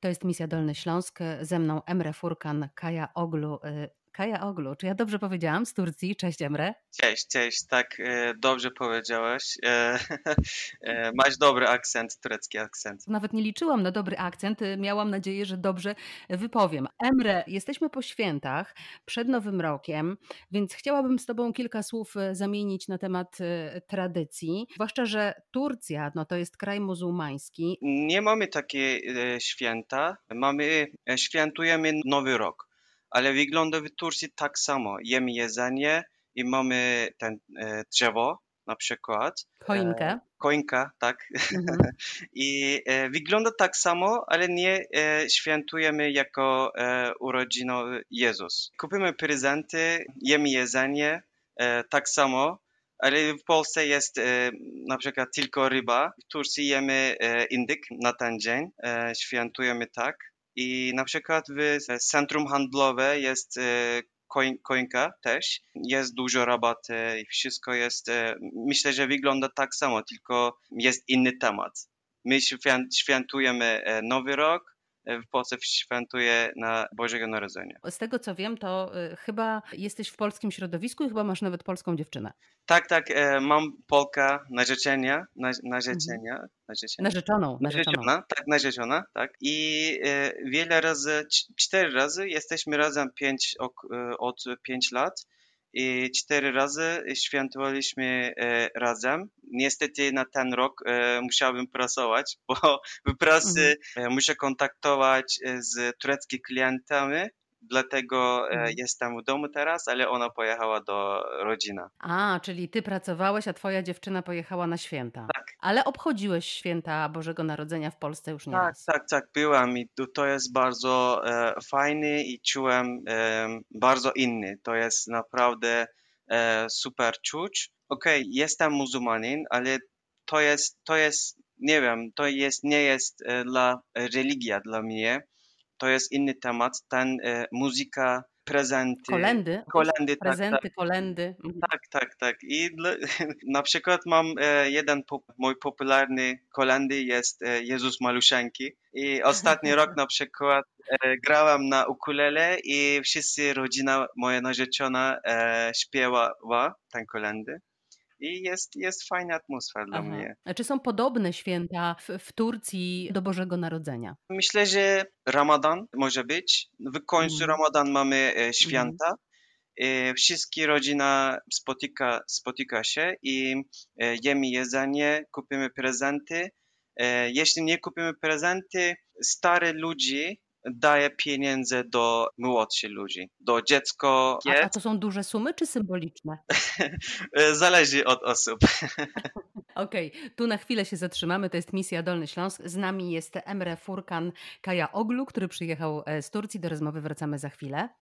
To jest Misja Dolny Śląsk. Ze mną Emre Furkan, Kaja Oglu. Kaja Oglu, czy ja dobrze powiedziałam? Z Turcji. Cześć Emre. Cześć, cześć. Tak, e, dobrze powiedziałaś. E, e, masz dobry akcent, turecki akcent. Nawet nie liczyłam na dobry akcent. Miałam nadzieję, że dobrze wypowiem. Emre, jesteśmy po świętach, przed Nowym Rokiem, więc chciałabym z Tobą kilka słów zamienić na temat tradycji. Zwłaszcza, że Turcja no to jest kraj muzułmański. Nie mamy takie święta. Mamy, świętujemy Nowy Rok ale wygląda w Turcji tak samo. Jemy jedzenie i mamy ten e, drzewo na przykład. Choinkę. E, choinka, tak. Mhm. I e, wygląda tak samo, ale nie e, świętujemy jako e, urodzinowy Jezus. Kupimy prezenty, jemy jedzenie, e, tak samo. Ale w Polsce jest e, na przykład tylko ryba. W Turcji jemy e, indyk na ten dzień. E, świętujemy tak. I na przykład w centrum handlowe jest e, koinka też. Jest dużo rabaty i wszystko jest, e, myślę, że wygląda tak samo, tylko jest inny temat. My świętujemy e, Nowy Rok, w Polsce świętuje na Bożego Narodzenia. Z tego co wiem, to chyba jesteś w polskim środowisku i chyba masz nawet polską dziewczynę. Tak, tak, mam Polka narzeczenia, narzeczenia, mhm. Narzeczoną, narzeczona. Tak, narzeczona, tak. I e, wiele razy, cztery razy jesteśmy razem pięć, e, od pięć lat i cztery razy świętowaliśmy e, razem. Niestety na ten rok e, musiałbym pracować, bo w pracy mhm. muszę kontaktować z tureckimi klientami dlatego e, mhm. jestem w domu teraz, ale ona pojechała do rodziny. A, czyli ty pracowałeś, a twoja dziewczyna pojechała na święta. Tak. Ale obchodziłeś święta Bożego Narodzenia w Polsce już nie tak, raz. Tak, tak, byłam i to, to jest bardzo e, fajny i czułem e, bardzo inny. To jest naprawdę e, super czuć. Okej, okay, jestem muzułmanin, ale to jest, to jest, nie wiem, to jest, nie jest e, dla religia dla mnie to jest inny temat. Ten e, muzyka, prezenty. Kolendy. Kolendy, tak, Prezenty, tak. kolendy. Mhm. Tak, tak, tak. I dla, na przykład mam e, jeden mój popularny kolendy jest e, Jezus Maluszenki. I ostatni rok na przykład grałam na ukulele i wszyscy rodzina moja narzeczona śpiewała ten kolendy i jest, jest fajna atmosfera dla mnie. A czy są podobne święta w, w, Turcji do Bożego Narodzenia? Myślę, że Ramadan może być. W końcu mm. Ramadan mamy e, mhm. święta. Mm. Wszystkie rodzina spotyka, spotyka się i e, jemy jedzenie, kupimy prezenty. Jeśli nie kupimy prezenty, stare ludzie daje pieniądze do młodszych ludzi, do dziecko. A, a to są duże sumy czy symboliczne? Zależy od osób. Okej, okay. tu na chwilę się zatrzymamy. To jest misja Dolny Śląsk. Z nami jest Emre Furkan Kaja Oglu, który przyjechał e, z Turcji. Do rozmowy wracamy za chwilę.